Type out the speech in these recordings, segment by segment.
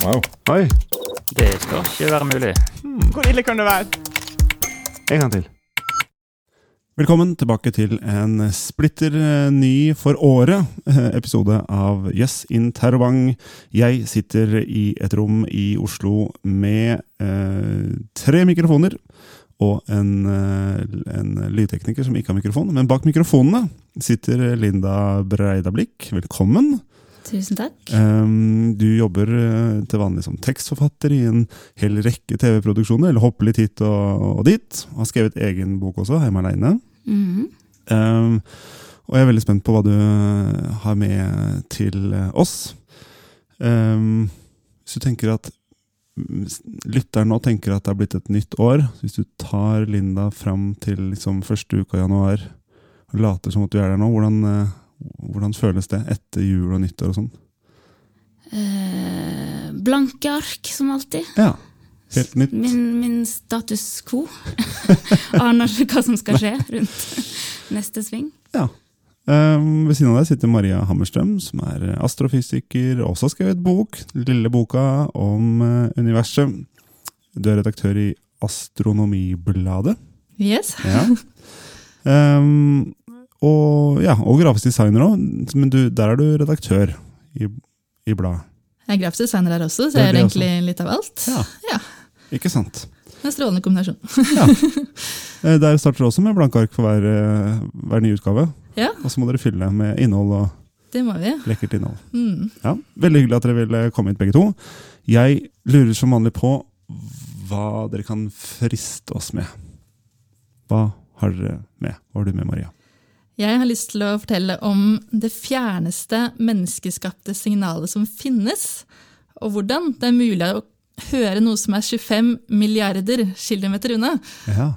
Wow. Oi, Det skal ikke være mulig. Hvor ille kan det være? en gang til. Velkommen tilbake til en splitter eh, ny for året eh, episode av Yes in Terrorvang. Jeg sitter i et rom i Oslo med eh, tre mikrofoner og en, eh, en lydtekniker som ikke har mikrofon. Men bak mikrofonene sitter Linda Breidablikk. Velkommen. Tusen takk. Um, du jobber eh, til vanlig som tekstforfatter i en hel rekke TV-produksjoner, eller hopper litt hit og, og dit. Har skrevet egen bok også, 'Hjemme aleine'. Mhm. Um, og jeg er veldig spent på hva du eh, har med til eh, oss. Um, hvis du tenker at mm, Lytteren nå tenker at det er blitt et nytt år. Hvis du tar Linda fram til liksom første uka i januar og later som at du er der nå, hvordan, hvordan føles det etter jul og nyttår og sånn? Eh, blanke ark, som alltid. Ja, helt nytt. Min, min status quo. Aner ikke hva som skal skje rundt neste sving. Ja. Um, ved siden av deg sitter Maria Hammerstrøm, som er astrofysiker, og også har skrevet bok, lille boka om eh, universet. Du er redaktør i Astronomibladet. Yes. Ja. Um, og, ja, og grafisk designer òg, men du, der er du redaktør i, i bladet. Jeg er grafisk designer her også, så er jeg gjør egentlig egentlig litt av alt. Ja. Ja. Ikke sant? En strålende kombinasjon. Ja. Eh, Der starter også med blanke ark for hver, eh, hver nye utgave. Ja. Og så må dere fylle med innhold og Det må vi. lekkert innhold. Mm. Ja, Veldig hyggelig at dere ville komme hit begge to. Jeg lurer som vanlig på hva dere kan friste oss med. Hva har dere med? Hva har du med, Maria? Jeg har lyst til å fortelle om det fjerneste menneskeskapte signalet som finnes, og hvordan det er mulig å høre noe som er 25 milliarder kilometer unna. Ja,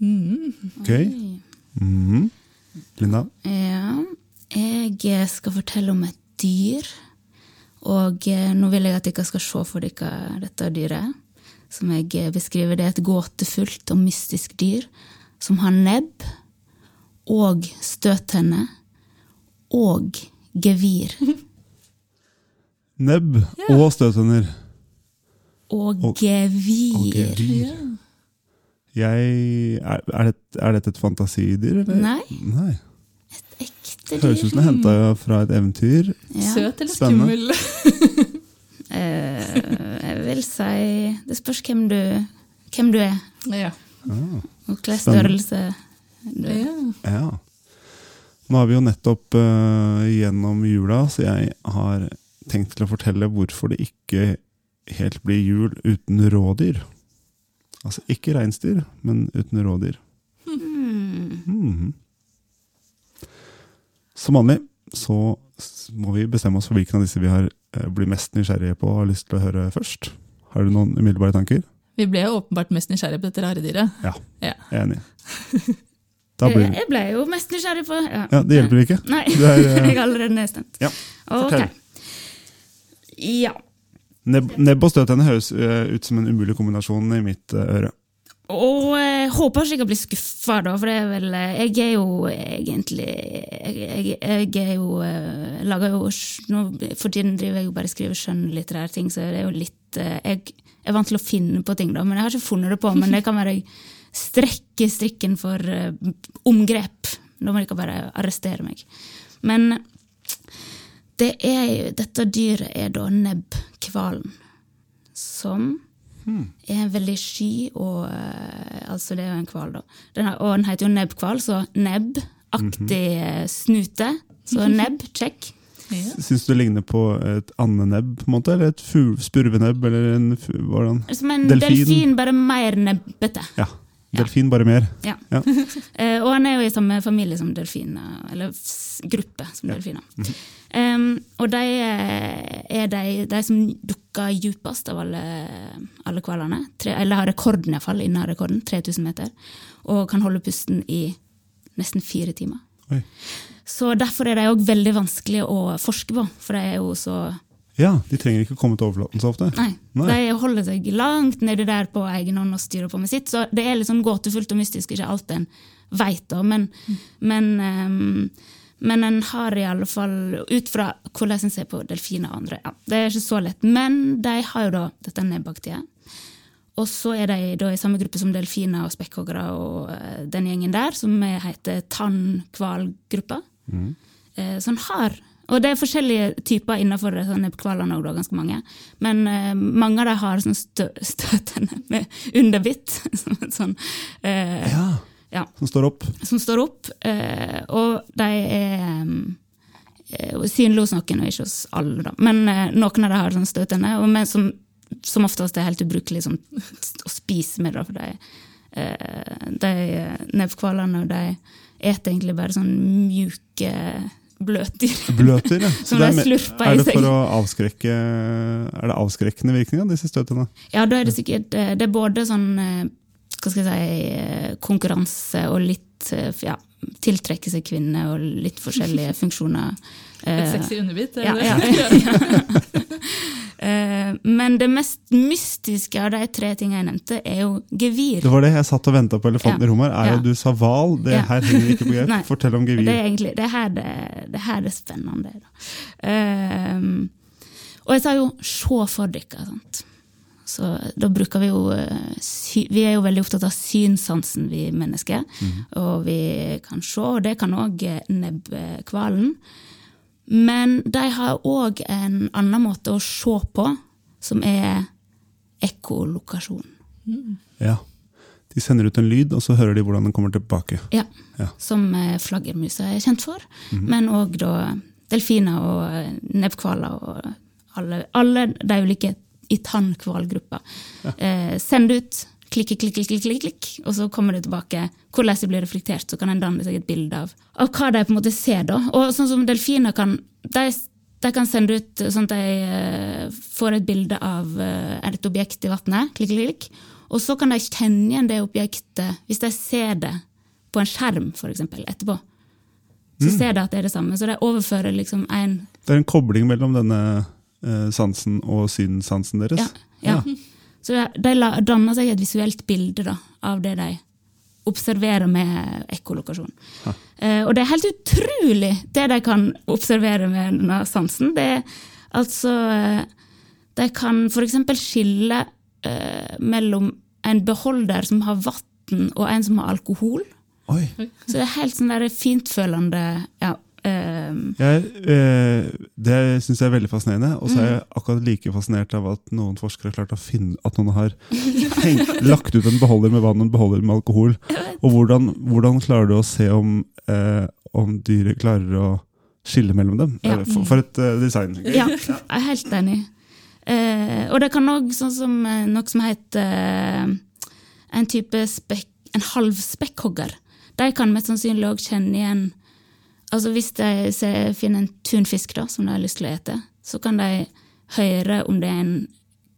Mm. Oi. Mhm. Linda? Ja, jeg skal fortelle om et dyr. Og eh, nå vil jeg at dere skal se for dere dette dyret. Som jeg beskriver. Det er et gåtefullt og mystisk dyr som har nebb og støttenne og gevir. Nebb og støttenner. Og Og- gevir. Og gevir. Jeg, er, er, det, er dette et fantasidyr, eller? Nei, Nei. ekte Høres ut dyr. som det er henta fra et eventyr. Ja. Søt eller skummel? Eh, jeg vil si Det spørs hvem du, hvem du er, Ja. Ah, og hvilken størrelse. Ja. ja. Nå er vi jo nettopp uh, gjennom jula, så jeg har tenkt til å fortelle hvorfor det ikke helt blir jul uten rådyr. Altså ikke reinsdyr, men uten rådyr. Hmm. Mhm. Som vanlig så må vi bestemme oss for hvilken av disse vi har eh, blir mest nysgjerrige på og har lyst til å høre først. Har du noen umiddelbare tanker? Vi ble jo åpenbart mest nysgjerrige på dette rare dyret. Jeg er enig. Blir jeg ble jo mest nysgjerrig på ja. Ja, det hjelper ikke. Nei, Det er, uh... jeg er allerede nedstemt. Ja, fortell. fortell. Ja. Nebb, nebb og støttene høres eh, ut som en umulig kombinasjon i mitt eh, øre. Og jeg håper ikke jeg bli skuffa, da, for det er vel Jeg er jo egentlig Jeg, jeg, er jo lager jo nå, For tiden driver jeg jo bare og skriver skjønnlitterære ting, så det er jo litt Jeg er vant til å finne på ting, da, men jeg har ikke funnet det på. Men det kan være jeg strekker strikken for eh, omgrep. Da må dere bare arrestere meg. Men det er jo, dette dyret er da nebbhvalen, som er en veldig sky og eh, Altså, det er jo en hval, da. Den har, og den heter jo nebbhval, så nebbaktig eh, snute. Så nebb, check. Ja. Syns du det ligner på et andenebb, på en måte? Eller et spurvenebb? Eller en? Som en Delfin. delfin, bare mer nebbete. Ja. Delfin, bare mer. Ja. Ja. Eh, og han er jo i samme familie som delfiner, eller gruppe som delfiner. Em, og de eh, er de, de som dukker djupest av alle, alle hvalene. Eller har rekorden, iallfall. innen rekorden. 3000 meter. Og kan holde pusten i nesten fire timer. Oi. Så derfor er de òg veldig vanskelig å forske på, for de er jo så Ja, de trenger ikke å komme til overflaten så ofte. Nei. Nei. De holder seg langt nedi der på egen hånd og styrer på med sitt. Så det er litt sånn gåtefullt og mystisk, ikke alt en veit, da. Men, men, um, Men en har i alle fall, ut fra hvordan en ser på delfiner og andre ja, Det er ikke så lett. Men de har jo da dette nebbaktiet. Og så er de da i samme gruppe som delfiner og spekkhoggere og eh, den gjengen der, som er- heter tannkvalgruppa. Eh, så en har Og det er forskjellige typer innenfor sånn hvalene òg, ganske mange. Men eh, mange av dem har sånn stø støtende med underbitt. sånn eh, Ja, ja, Som står opp. som står opp. Eh, og de er synlige hos noen, og ikke hos alle, da. Men eh, noen av dem har sånn støtende, og men som, som oftest er helt ubrukelig som, å spise med, da, for de, eh, de nebbhvalene eter egentlig bare sånn mjuke bløtdyr. Bløter, ja. Så Som det er de me- slurper er det for å avskrekke Er det avskrekkende virkning av disse støtene? Ja, da er det sikkert eh, Det er både sånn eh, hva skal jeg si, eh, konkurranse og litt ja, tiltrekke seg kvinner og litt forskjellige funksjoner. Et sexy underbit? er ja, det ja, det? ja. Eh, Men det mest mystiske av de tre tingene jeg nevnte, er jo gevir. Det var det jeg satt og venta på elefanten Ja. i rommet her. Er Ja. jo du sa hval. Det Ja. her henger ikke på greip. Fortell om Det gevir. er egentlig det er her det, det, er her det spennende. er. Ehm, og jeg sa jo 'se for dere'. sant? Så da bruker vi jo eh, Vi er jo veldig opptatt av synssansen, vi mennesker. Og vi kan se, og det kan òg nebbhvalen. Men de har òg en annen måte å se på, som er ekkolokasjon. Ja. De sender ut en lyd, og så hører de hvordan den kommer tilbake. Ja, Ja. Som eh, flaggermusa er kjent for. Men òg da delfiner og eh, nebbhvaler og alle, alle de ulike i tannkvalgruppa. Eh, send ut, klikke, klikke, klikke, klikke, klikk, og så kommer det tilbake. Hvordan det blir reflektert, så kan en danne seg et bilde av, av hva de på en måte ser. da. Og sånn som delfiner kan de, de kan sende ut sånn at de eh, får et bilde av eh, et objekt i vannet, klikk, klikk. Og så kan de kjenne igjen det objektet hvis de ser det på en skjerm, for eksempel, etterpå. Så ser de at det er det samme. Så de overfører liksom en Det er en kobling mellom denne eh, sansen og synssansen deres. Ja. ja. Så de- de danner seg et visuelt bilde da, av det de observerer med ekkolokasjon. Eh, og det er helt utrolig det de kan observere med denne sansen. Det er altså eh, De kan f.eks. skille eh, mellom en beholder som har vann, og en som har alkohol. Oi. Så det er helt sånn der fintfølende ja, Jeg, eh, det syns jeg er veldig fascinerende. Og så er jeg Mm. akkurat like fascinert av at noen forskere har klart å finne at noen har tenkt, lagt ut en beholder med vann og en beholder med alkohol. Og hvordan, hvordan klarer du å se om, eh, om dyret klarer å skille mellom dem? Ja. Eh, For, for et uh, design. Ja, jeg er helt enig. Eh, og det kan òg sånn som noe som heter en type spek, en halv spekkhogger. De kan mest sannsynlig òg kjenne igjen Altså Hvis de ser, finner en tunfisk da, som de har lyst til å ete, så kan de høre om det er en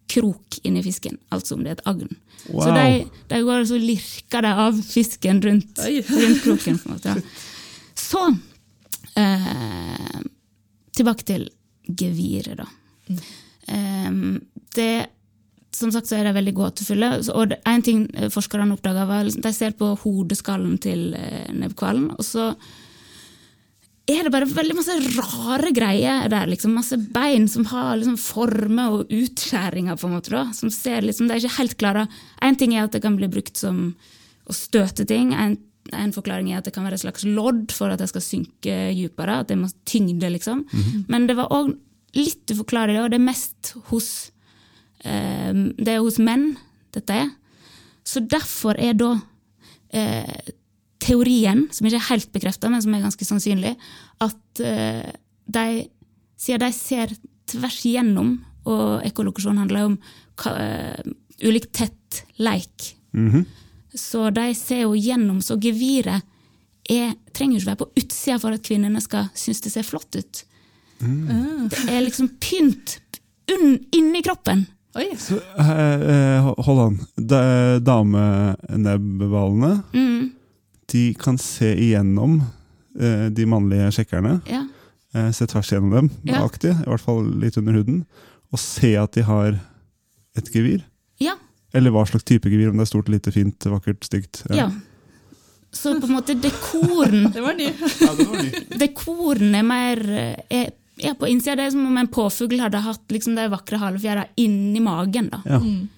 krok inni fisken, altså om det er et agn. Så de, de går og så lirker de av fisken rundt, rundt kroken. på en måte. da. Så eh, tilbake til geviret, da. Ehm, det, som sagt så er de veldig gåtefulle. Og en ting eh, forskerne oppdaga, var at de ser på hodeskallen til eh, nebbhvalen, og så er det bare veldig masse rare greier der. liksom Masse bein som har liksom former og utskjæringer, på en måte. da, som ser liksom, De er ikke helt klare. En ting er at det kan bli brukt som å støte ting. En, en forklaring er at det kan være et slags lodd for at det skal synke dypere. At det må tyngde, liksom. Men det var òg litt uforklarlig, og det er mest hos eh, Det er hos menn dette er. Så derfor er da eh, teorien, som ikke er helt bekrefta, men som er ganske sannsynlig, at eh, de, siden de ser tvers igjennom, og ekkolokasjon handler om ka, eh, ulik tett leik, -hmm. så de ser jo gjennom, så geviret er, trenger jo ikke være på utsida for at kvinnene skal synes det ser flott ut. Det er liksom pynt inni kroppen. Oi, Så, uh, eh, hold an. Da- Damenebbhvalene Mm, de kan se igjennom eh, de mannlige sjekkerne. ja. eh, se tvers gjennom dem, Ja. aktig, i hvert fall litt under huden, og se at de har et gevir. ja. Eller hva slags type gevir, om det er stort, lite, fint, vakkert, stygt. Ja. så på en måte dekoren Det var ny. Ja, det var ny. Dekoren er mer eh, er, er på innsida. Det er som om en påfugl hadde hatt liksom, de vakre halefjæra inni magen. da. Ja. Hvis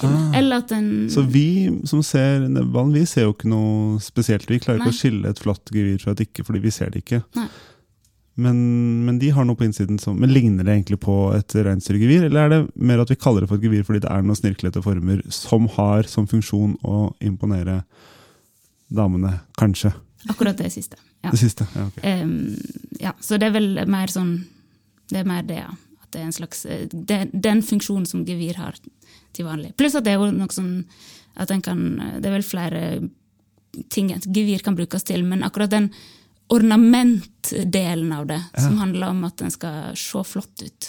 kunne. Eller at den Så vi som ser nebbhvalen, vi ser jo ikke noe spesielt. Vi klarer ikke å skille et flott gevir fra et ikke, fordi vi ser det ikke. Men, men de har noe på innsiden som Men Ligner det egentlig på et reinsdyrgevir, eller er det mer at vi kaller det for et gevir fordi det er noen snirklete former som har som funksjon å imponere damene, kanskje? Akkurat det siste. Ja. Det siste. Ja, okay. um, ja, så det er vel mer sånn Det er mer det, ja. At det er en slags eh, det, Den funksjonen som gevir har til vanlig. Pluss at det er jo noe sånn at en kan Det er vel flere ting et gevir kan brukes til, men akkurat den ornamentdelen av det, som handler om at den skal se flott ut,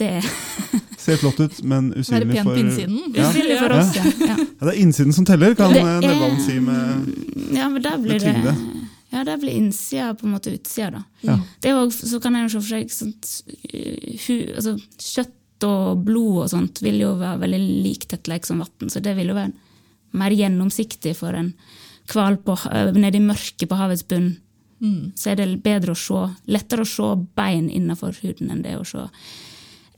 det er Ser flott ut, men Være usynlig for innsiden. Ja. usynlig for oss. Ja. Ja. Ja, det er innsiden som teller, kan Det eh, nebbhvalen si med Ja, men da blir Med det tyngde. Ja, der blir innsida på en måte utsida, da. Ja. Det er jo, så kan jo se for seg sånt, uh, hu, altså, Kjøtt og blod og sånt vil jo være veldig lik tettleik som vann, så det vil jo være mer gjennomsiktig for en hval nedi ha- nede i mørket på havets bunn. Så er det bedre å se, lettere å se bein innenfor huden enn det å se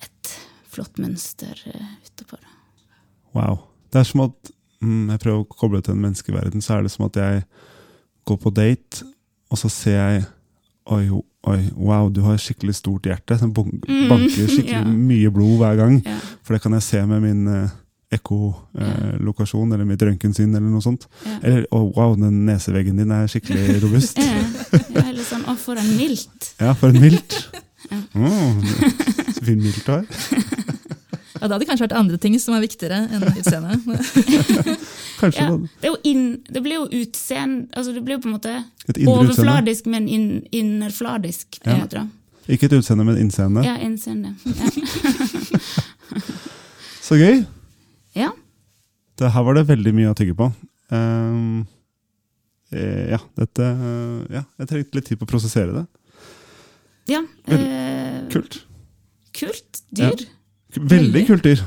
et flott mønster uh, utapå. Wow. Det er som at mm, jeg prøver å koble det til en menneskeverden, så er det som at jeg går på date, og så ser jeg Oi, oi, wow, du har skikkelig stort hjerte. Den Mm, banker skikkelig ja. mye blod hver gang. Ja. For det kan jeg se med min eh, ekkolokasjon, eller mitt røntgensyn, eller noe sånt. Ja. Eller oh, wow, den neseveggen din er skikkelig robust. Ja, eller sånn, å, for en milt. Ja, for en milt. Mm, så fin milt du har. Ja, Det hadde kanskje vært andre ting som var viktigere enn utseendet. Kanskje Ja, da- det, inn, det blir jo utseende altså Det blir jo på en måte overfladisk, utseende. men inn, innerfladisk. Ja. heter det. Ikke et utseende, men innseende. Ja, innseende. Ja. Så gøy! ja. Det, her var det veldig mye å tygge på. Eh, ja, dette eh, Ja, jeg trengte litt tid på å prosessere det. ja. Eh, Kult. kult dyr. Veldig Veldig. kult dyr.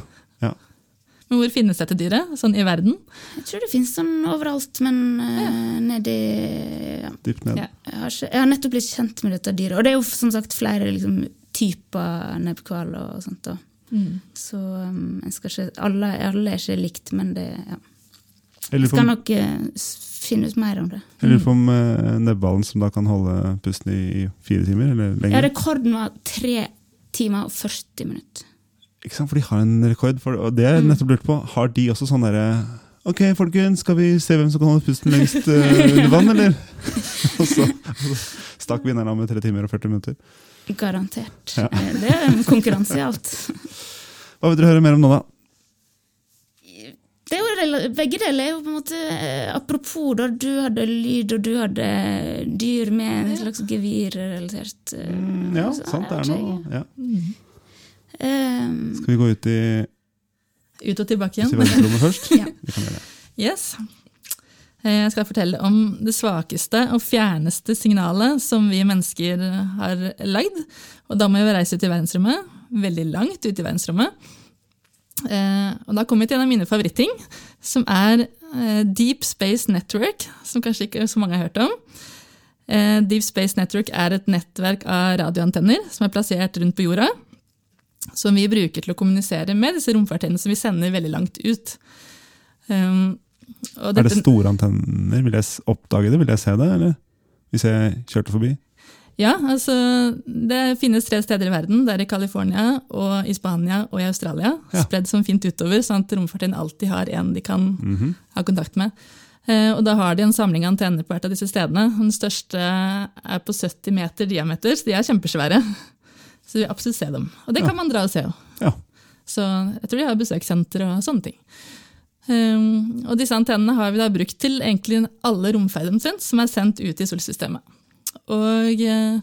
Men hvor finnes dette dyret, sånn i verden? Jeg tror det finnes sånn overalt, men uh, nedi ja. Dypt ned. Ja. jeg, har ikke, jeg har nettopp blitt kjent med dette dyret. Og det er jo som sagt flere liksom, typer nebbhval og sånt. Mm. Så um, jeg skal ikke, alle, alle er ikke likt, men det ja. Jeg skal nok uh, finne ut mer om det. jeg lurer på om uh, nebbhvalen som da kan holde pusten i, i fire timer, eller Ja, rekorden var tre timer og 40 minutter. Ikke sant, For de har en rekord, for, og det har Mm. jeg nettopp lurt på. Har de også sånn derre Ok, folkens, skal vi se hvem som kan holde pusten lengst uh, under vann, eller? og, så, og så stakk vinneren av med tre timer og 40 minutter. Garantert. Ja. Eh, Det er en konkurranse i alt. Hva vil dere høre mer om nå, da? Det er jo, begge deler er jo på en måte eh, Apropos, da du hadde lyd, og du hadde dyr med en slags gevir-relatert Mm, ja, sant, det er noe. Ja. Eh, Skal vi gå ut i, Ut og tilbake ut i igjen. verdensrommet først? Ja. Vi kan gjøre det. Yes. Eh, Jeg skal fortelle om det svakeste og fjerneste signalet som vi mennesker har lagd. Og da må vi reise ut i verdensrommet, veldig langt ut i verdensrommet. Eh, Og da kommer vi til en av mine favoritting, som er eh, Deep Space Network, som kanskje ikke så mange har hørt om. Eh, Deep Space Network er et nettverk av radioantenner som er plassert rundt på jorda, som vi bruker til å kommunisere med disse romfartøyene som vi sender veldig langt ut. Um, og Er det store antenner? Vil jeg oppdage det? Vil jeg se det? Eller? Hvis jeg kjørte forbi? Ja, altså det finnes tre steder i verden. Det er i California, og i Spania og i Australia. Ja. Spredd som fint utover, sånn at romfartøyene alltid har en de kan Mhm. ha kontakt med. Uh, og da har de en samling av antenner på hvert av disse stedene. Den største er på 70 meter diameter, så de er kjempesvære. Så vi vil absolutt se dem. Og det kan man dra og se. Ja. Så jeg tror de har besøkssenter og sånne ting. Um, og disse antennene har vi da brukt til egentlig alle romferdene omtrent, som er sendt ut i solsystemet. Og eh,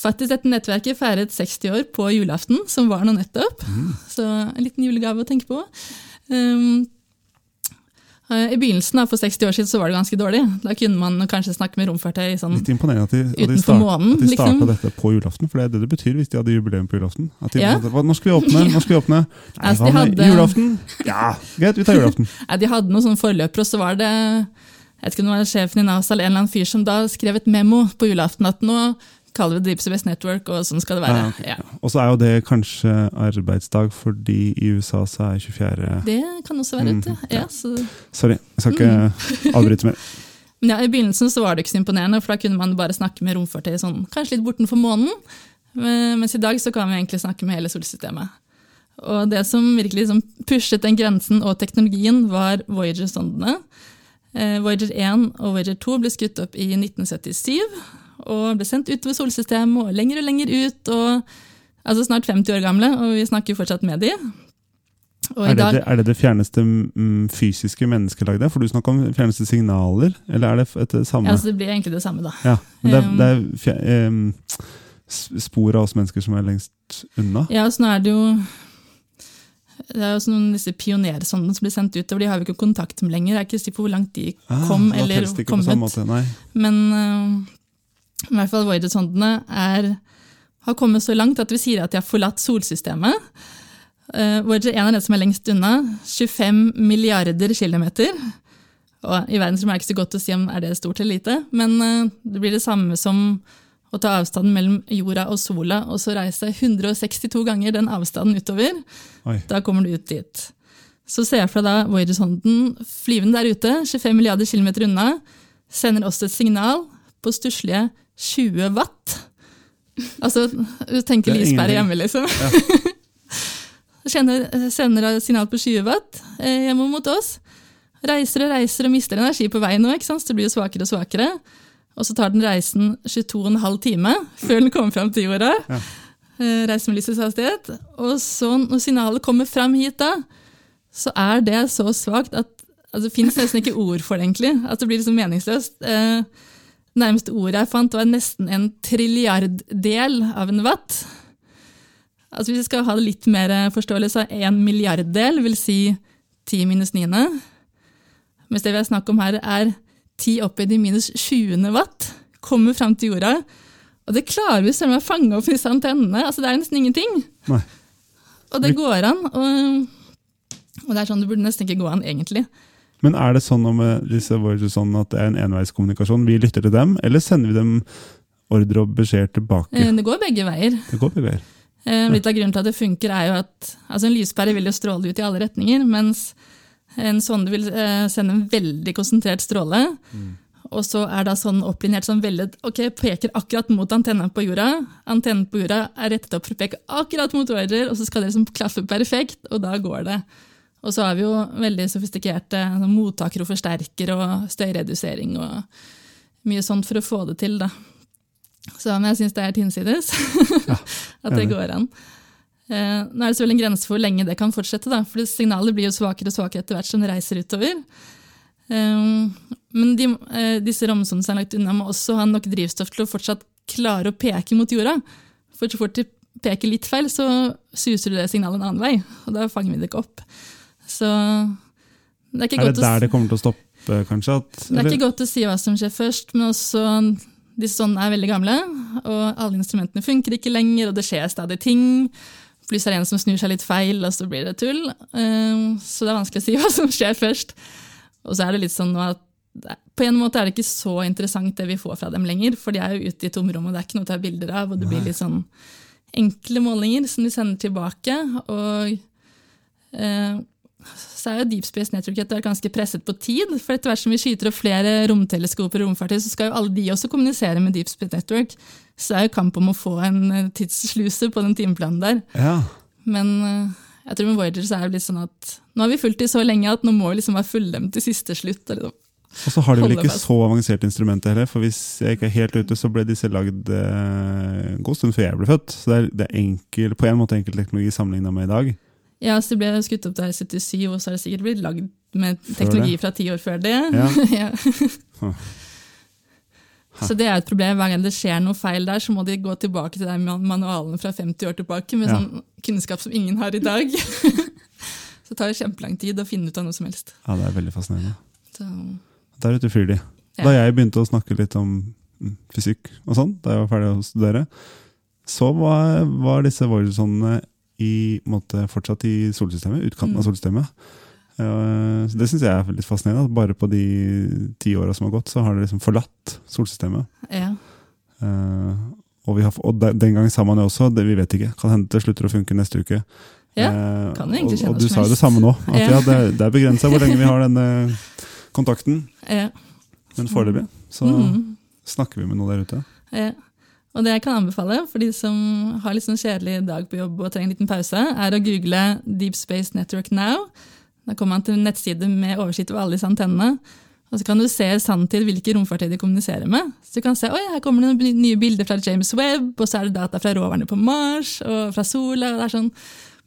faktisk dette nettverket feiret 60 år på julaften, som var nå nettopp. Så en liten julegave å tenke på. Um, I begynnelsen da, for 60 år siden så var det ganske dårlig. Da kunne man kanskje snakke med romfartøy sånn Litt imponerende at de, at de, start, månen, at de starta liksom. dette på julaften. For det er det det betyr hvis de hadde jubileum på julaften. At de, Ja. hva, Når skal vi åpne? Når skal vi åpne? Nei, Altså, de hadde- julaften? Ja, greit, vi tar julaften. Nei, De hadde noen sånne forløpere, og så var det jeg vet ikke om det var sjefen i NASA eller en eller annen fyr som da skrev et memo på julaften at nå kaller det Deep Space Network, og sånn skal det være. Ja, okay. Ja. Og så er jo det kanskje arbeidsdag, fordi i USA så er 24. Det kan også være et, Mm, ja. Så, Sorry, jeg skal ikke avbryte mer. men ja, I begynnelsen så var det ikke så imponerende, for da kunne man bare snakke med romfartøy sånn, kanskje litt bortenfor månen. Mens i dag så kan vi egentlig snakke med hele solsystemet. Og det som virkelig liksom pushet den grensen og teknologien, var Voyager-sondene. Eh, Voyager 1 og Voyager 2 ble skutt opp i 1977 og ble sendt utover solsystemet og lenger og lenger ut. Og, altså Snart 50 år gamle, og vi snakker fortsatt med de. Er det, dag, det, er det det fjerneste mm, fysiske menneskelagde? For du snakker om fjerneste signaler, eller er det et det samme? ja, så det blir egentlig det samme, da. Ja, men det, Um, det er fjer, em, spor av oss mennesker som er lengst unna. Ja, og så nå er det jo det er også noen disse pionersondene som blir sendt utover. De har vi ikke kontakt med lenger. Jeg er ikke sikker på hvor langt de Ah, kom ah, eller kommet. Men øh, i hvert fall Voyager-sondene er- har kommet så langt at vi sier at de har forlatt solsystemet. Uh, Voyager 1 er den som er lengst unna. 25 milliarder kilometer. Og I verdensrommet er det ikke så godt å si om er det stort eller lite, men uh, det blir det samme som å ta avstanden mellom jorda og sola, og så reise 162 ganger den avstanden utover. Oi. Da kommer du ut dit. Så ser jeg for deg da Voyager-sonden flyvende der ute, 25 milliarder kilometer unna, sender også et signal på stusslige 20 watt. Altså, du tenker er lyspære hjemme, liksom. Sender, sender signal på 20 watt eh, hjemme mot oss. Reiser og reiser og mister energi på veien nå, så det blir jo svakere og svakere. Og så tar den reisen 22,5 time før den kommer fram til jorda. Ja. Eh, Reiser med lysets hastighet. Og så, når signalet kommer fram hit, da, så er det så svakt at altså, det fins nesten ikke ord for det, egentlig. At det blir liksom meningsløst. Eh, nærmeste ordet jeg fant, var nesten en trilliarddel av en watt. Altså Hvis vi skal ha det litt mer forståelig, så er en milliarddel vil si ti minus niende. Mens det vi har snakket om her, er ti opphøyd i minus 20 watt. Kommer fram til jorda. Og det klarer vi selv å fange opp disse antennene. Altså Det er nesten ingenting. Nei. Og det går an. Og, og det er sånn det burde nesten ikke gå an, egentlig. Men er det sånn med disse Voyager sånn at det er en enveiskommunikasjon? Vi lytter til dem, eller sender vi dem ordre og beskjed tilbake? Eh, Det går begge veier. Det går begge veier. Eh, Litt av grunnen til at det funker, er jo at altså en lyspære vil jo stråle ut i alle retninger, mens en sonde vil eh, sende en veldig konsentrert stråle. Og så er da sånn opplinjert som veldig, ok, peker akkurat mot antennen på jorda. Antennen på jorda er rettet opp for å peke akkurat mot ordrer, og så skal det liksom klaffe perfekt, og da går det. Og så har vi jo veldig sofistikerte sånn, mottaker og forsterker og støyredusering og mye sånt for å få det til, da. Så men jeg syns det er hinsides at det går an. Eh, nå er det selvfølgelig en grense for hvor lenge det kan fortsette, da, for signalet blir jo svakere og svakere etter hvert som det reiser utover. Eh, men de, eh, disse romsonene som er lagt unna, må også ha nok drivstoff til å fortsatt klare å peke mot jorda. For så fort de peker litt feil, så suser du det signalet en annen vei, og da fanger vi det ikke opp. Så det er ikke Er det der det kommer til å stoppe, kanskje? At, det er ikke godt å si hva som skjer først, men også disse sånne er veldig gamle, og alle instrumentene funker ikke lenger, og det skjer stadig ting. Pluss er det en som snur seg litt feil, og så blir det tull. Eh, Så det er vanskelig å si hva som skjer først. Og så er det litt sånn at på en måte er det ikke så interessant det vi får fra dem lenger, for de er jo ute i tomrommet, det er ikke noe å ta bilder av, og det blir litt sånn enkle målinger som de sender tilbake. og eh, så er jo Deep Space Network etter hvert ganske presset på tid. For etter hvert som vi skyter opp flere romteleskoper og romfartøy, så skal jo alle de også kommunisere med Deep Space Network. Så det er jo kamp om å få en eh, tidssluse på den timeplanen der. Ja. Men eh, jeg tror med Voyager så er det litt sånn at nå har vi fulgt de så lenge at nå må vi liksom være fullendt til siste slutt. og Liksom. Og så har de vel ikke så avanserte instrumenter heller, for hvis jeg ikke er helt ute, så ble disse lagd eh, en god stund før jeg ble født. Så det er, det er enkel, på en måte enkel teknologi sammenligna med i dag. Ja, så det ble skutt opp der i 77, og så har det sikkert blitt lagd med teknologi fra ti år før det. Ja. Så det er et problem. Hver gang det skjer noe feil der, så må de gå tilbake til manualene fra 50 år tilbake med Ja. sånn kunnskap som ingen har i dag. så det tar kjempelang tid å finne ut av noe som helst. Ja, det er veldig fascinerende. Så, Der ute flyr de. Ja. Da jeg begynte å snakke litt om mm, fysikk og sånn, da jeg var ferdig å studere, så var, var disse Voyager-sondene i måte fortsatt i solsystemet, utkanten av Mm. solsystemet. Eh, så det syns jeg er litt fascinerende. At bare på de ti åra som har gått, så har det liksom forlatt solsystemet. Ja. Eh, og, vi har, og den gang sa man jo også, det, vi vet ikke, kan hende det slutter å funke neste uke. Ja, Eh, kan det egentlig og, skje og når du sa jo det samme nå, at Ja. ja, det, det er begrensa hvor lenge vi har denne kontakten. Ja. Men foreløpig så Mhm. snakker vi med noe der ute. Ja. Og det jeg kan anbefale for de som har litt sånn kjedelig dag på jobb og trenger en liten pause, er å google Deep Space Network Now. Da kommer man til en nettside med oversikt over alle disse antennene. Og så kan du se sanntid hvilke romfartøy de kommuniserer med. Så du kan se, oi, her kommer det noen nye bilder fra James Webb, og så er det data fra roverne på Mars og fra sola. og det er sånn,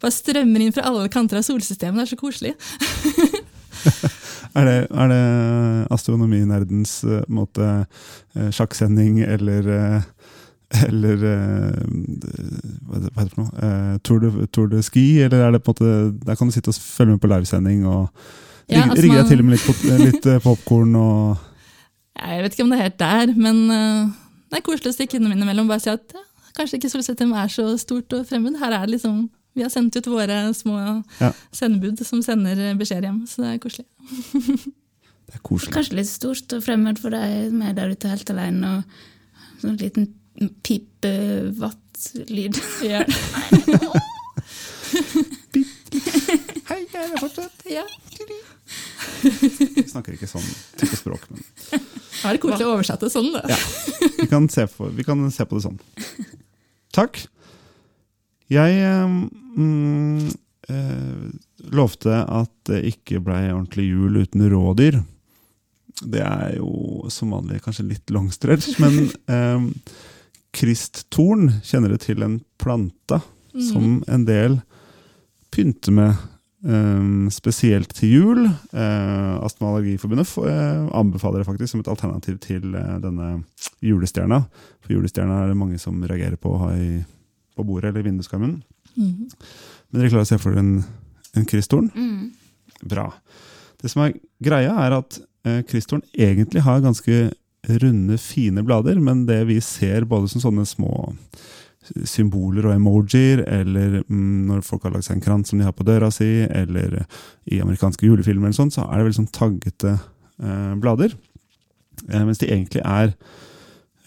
Bare strømmer inn fra alle kanter av solsystemet. Det er så koselig. Er det, er det astronominerdens eh, måte eh, sjakksending eller eh, eller eh, hva heter det for noe? Eh, Tour, de, Tour de Ski? Eller er det på en måte Der kan du sitte og følge med på livesending og Ja, rigge altså rigge deg til til med litt, pop- litt popkorn og Jeg vet ikke om det er helt der, men eh, det er koselig å stikke innom innimellom og bare si at ja, kanskje ikke solsystemet er så stort og fremmed. Her er det liksom, Vi har sendt ut våre små Ja. sendebud som sender beskjed hjem, så det er koselig. Det er koselig. Kanskje litt stort og fremmed for deg som er der ute helt alene, og sånn liten pipevattlyd. Ja. Hei, jeg er fortsatt ja. Vi snakker ikke sånn type språk, men Da er det koselig å oversette sånn, da. Ja. vi kan se på, vi kan se på det sånn. Takk. Jeg eh, mm, eh, lovte at det ikke blei ordentlig jul uten rådyr. Det er jo som vanlig kanskje litt long men eh, kristtorn kjenner det til en plante som en del pynter med. Um, spesielt til jul. Uh, Astma- og Allergiforbundet f- eh, anbefaler det faktisk som et alternativ til uh, denne julestjerna. For julestjerna er det mange som reagerer på å ha i, på bordet eller i vinduskarmen. Mm. Men dere klarer å se for dere en, en kristtorn? Mm. Bra. Det som er greia, er at eh, kristtorn egentlig har ganske runde, fine blader, men det vi ser både som sånne små symboler og emojier, eller mm, når folk har lagd seg en krans som de har på døra si, eller i amerikanske julefilmer, eller sånt, så er det veldig sånn taggete eh, blader. Eh, mens de egentlig er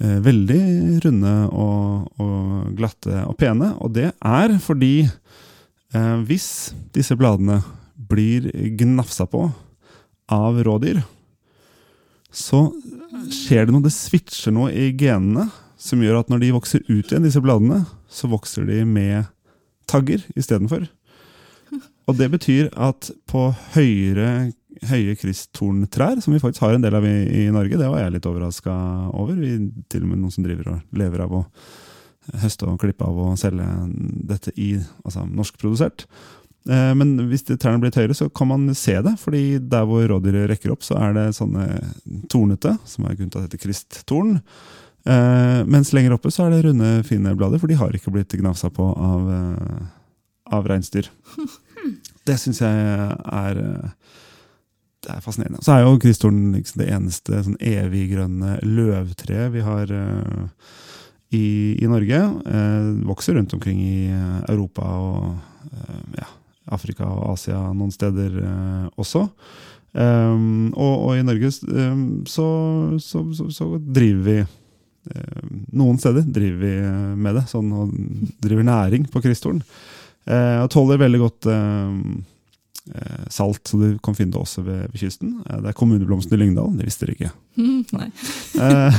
eh, veldig runde og, og glatte og pene. Og det er fordi eh, hvis disse bladene blir gnafsa på av rådyr, så skjer det noe, det switcher noe i genene som gjør at når de vokser ut igjen, disse bladene, så vokser de med tagger istedenfor. Og det betyr at på høyere, høye kristtorntrær, som vi faktisk har en del av i, i Norge, det var jeg litt overraska over. Vi, til og med noen som driver og lever av å høste og klippe av og selge dette i altså norskprodusert. Eh, Men hvis trærne blir litt høyere, så kan man se det. fordi der hvor rådyret rekker opp, så er det sånne tornete, som er grunnen til at det heter kristtorn. Eh, mens lenger oppe så er det runde, fine blader, for de har ikke blitt gnafsa på av, eh, av reinsdyr. Det syns jeg er det er fascinerende. Så er jo kristtorn liksom det eneste sånn eviggrønne løvtreet vi har i, i Norge. Eh, vokser rundt omkring i Europa og ja, Afrika og Asia noen steder eh, også. Um, og, og i Norge um, så, så, så, så driver vi um, Noen steder driver vi eh, med det, sånn og driver næring på kristtorn. Uh, og tåler veldig godt eh, eh, salt, så du kan finne det også ved, ved kysten. Uh, det er kommuneblomsten i Lyngdal, det visste dere ikke. Mm. Eh,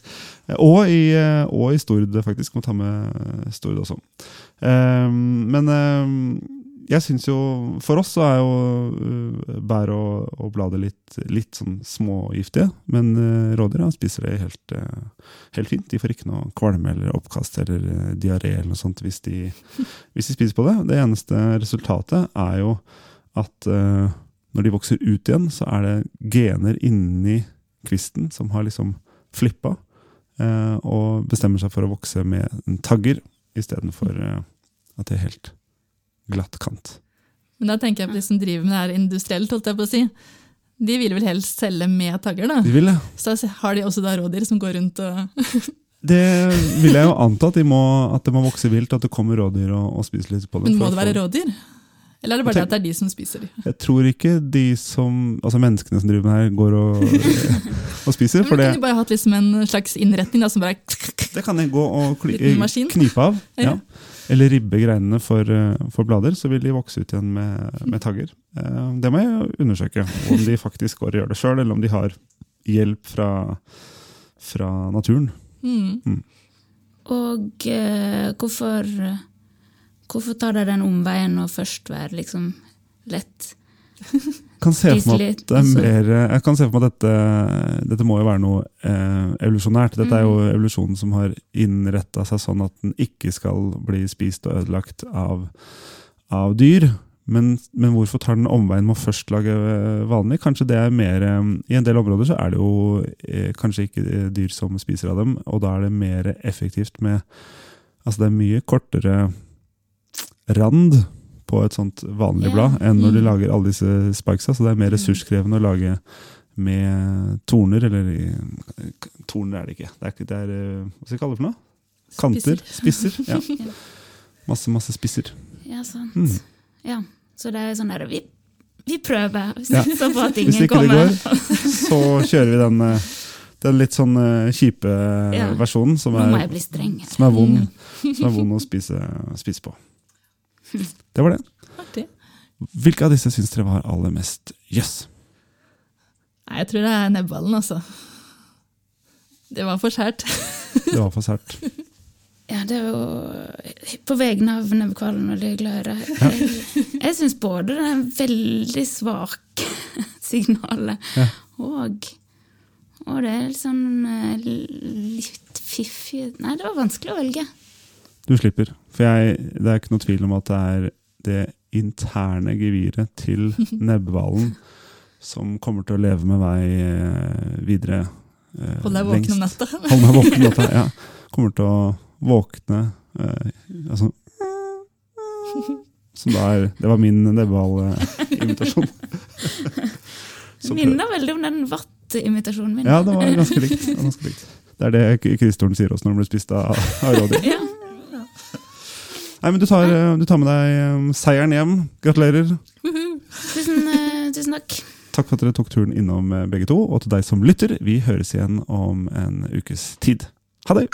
og, i, eh, og i Stord, faktisk. Må ta med Stord også. Eh, men eh, jeg syns jo For oss så er jo eh, bær og, og blader litt, litt sånn smågiftige. Men uh, rådyra spiser det helt, eh, helt fint. De får ikke noe kvalme eller oppkast eller diaré eller noe sånt hvis de, hvis de spiser på det. Det eneste resultatet er jo at eh, når de vokser ut igjen, så er det gener inni kvisten som har liksom flippa, eh, og bestemmer seg for å vokse med en tagger istedenfor at det er helt glatt kant. Men da tenker jeg på de som driver med det her industrielt, holdt jeg på å si. De vil vel helst selge med tagger, da. De vil det. Så har de også da rådyr som går rundt og Det vil jeg jo anta, at, de må, at det må vokse vilt, at det kommer rådyr og, og spiser litt på det. Men må det være rådyr? Eller er det bare det at det er de som spiser de? Jeg tror ikke de som, altså menneskene som driver med her, går og, og spiser. Men For det, kunne bare hatt liksom en slags innretning da, som bare det kan jeg gå og knipe av. Ja. Eller ribbe greinene for, eh, for blader, så vil de vokse ut igjen med, med tagger. Eh, Det må jeg undersøke, om de faktisk går og gjør det sjøl, eller om de har hjelp fra, fra naturen. mm. Og eh, hvorfor Hvorfor tar de den omveien og først være liksom lett Kan se for meg at det er altså. mer, jeg kan se for meg at dette, dette må jo være noe eh, evolusjonært. Dette er jo Mm. evolusjonen som har innretta seg sånn at den ikke skal bli spist og ødelagt av, av dyr. Men, men hvorfor tar den omveien med å først lage eh, vanlig? Kanskje det er mer eh, I en del områder så er det jo eh, kanskje ikke eh, dyr som spiser av dem, og da er det mer effektivt med Altså det er mye kortere rand på et sånt vanlig blad enn når de Mm. lager alle disse spikesa, så det er mer ressurskrevende å lage med torner, eller Torner er det ikke. Det er, det er eh, Hva skal jeg kalle det for noe? Kanter? Spisser? Ja. Masse, masse spisser. Ja, sant. Mm. Ja. Så det er sånn der Vi, vi prøver, Ja. så på at Hvis ingen ikke det kommer. går, så kjører vi den, eh, den litt sånn eh, kjipe Ja. versjonen, som er, som er vond, som er vond å spise, spise på. Det var det. Artig. Hvilke av disse syns dere var aller mest jøss? Nei, jeg tror det er nebballen, altså. Det var for sært. Det var for sært. Ja, det er jo På vegne av nebbkvalen veldig glad i det. Jeg, jeg syns både det er veldig svake signalet Ja. og og det er litt sånn eh, litt fiffig Nei, det var vanskelig å velge. Du slipper. For jeg, det er ikke noe tvil om at det er det interne geviret til nebbhvalen som kommer til å leve med meg eh, videre. eh, Hold deg våken om natta. Hold meg våken om natta, ja. Kommer til å våkne eh, altså, Som da er Det var min nebbhval-invitasjon. Det minner veldig om den vatt-imitasjonen min. Ja, det var ganske likt. Det, var ganske likt. det er det Kristoren sier også når han blir spist av, av rådyr. Ja. Nei, men du tar, eh, du tar med deg eh, seieren hjem. Gratulerer. Tusen, eh, tusen takk. Takk for at dere tok turen innom begge to. Og til deg som lytter, vi høres igjen om en ukes tid. Ha det!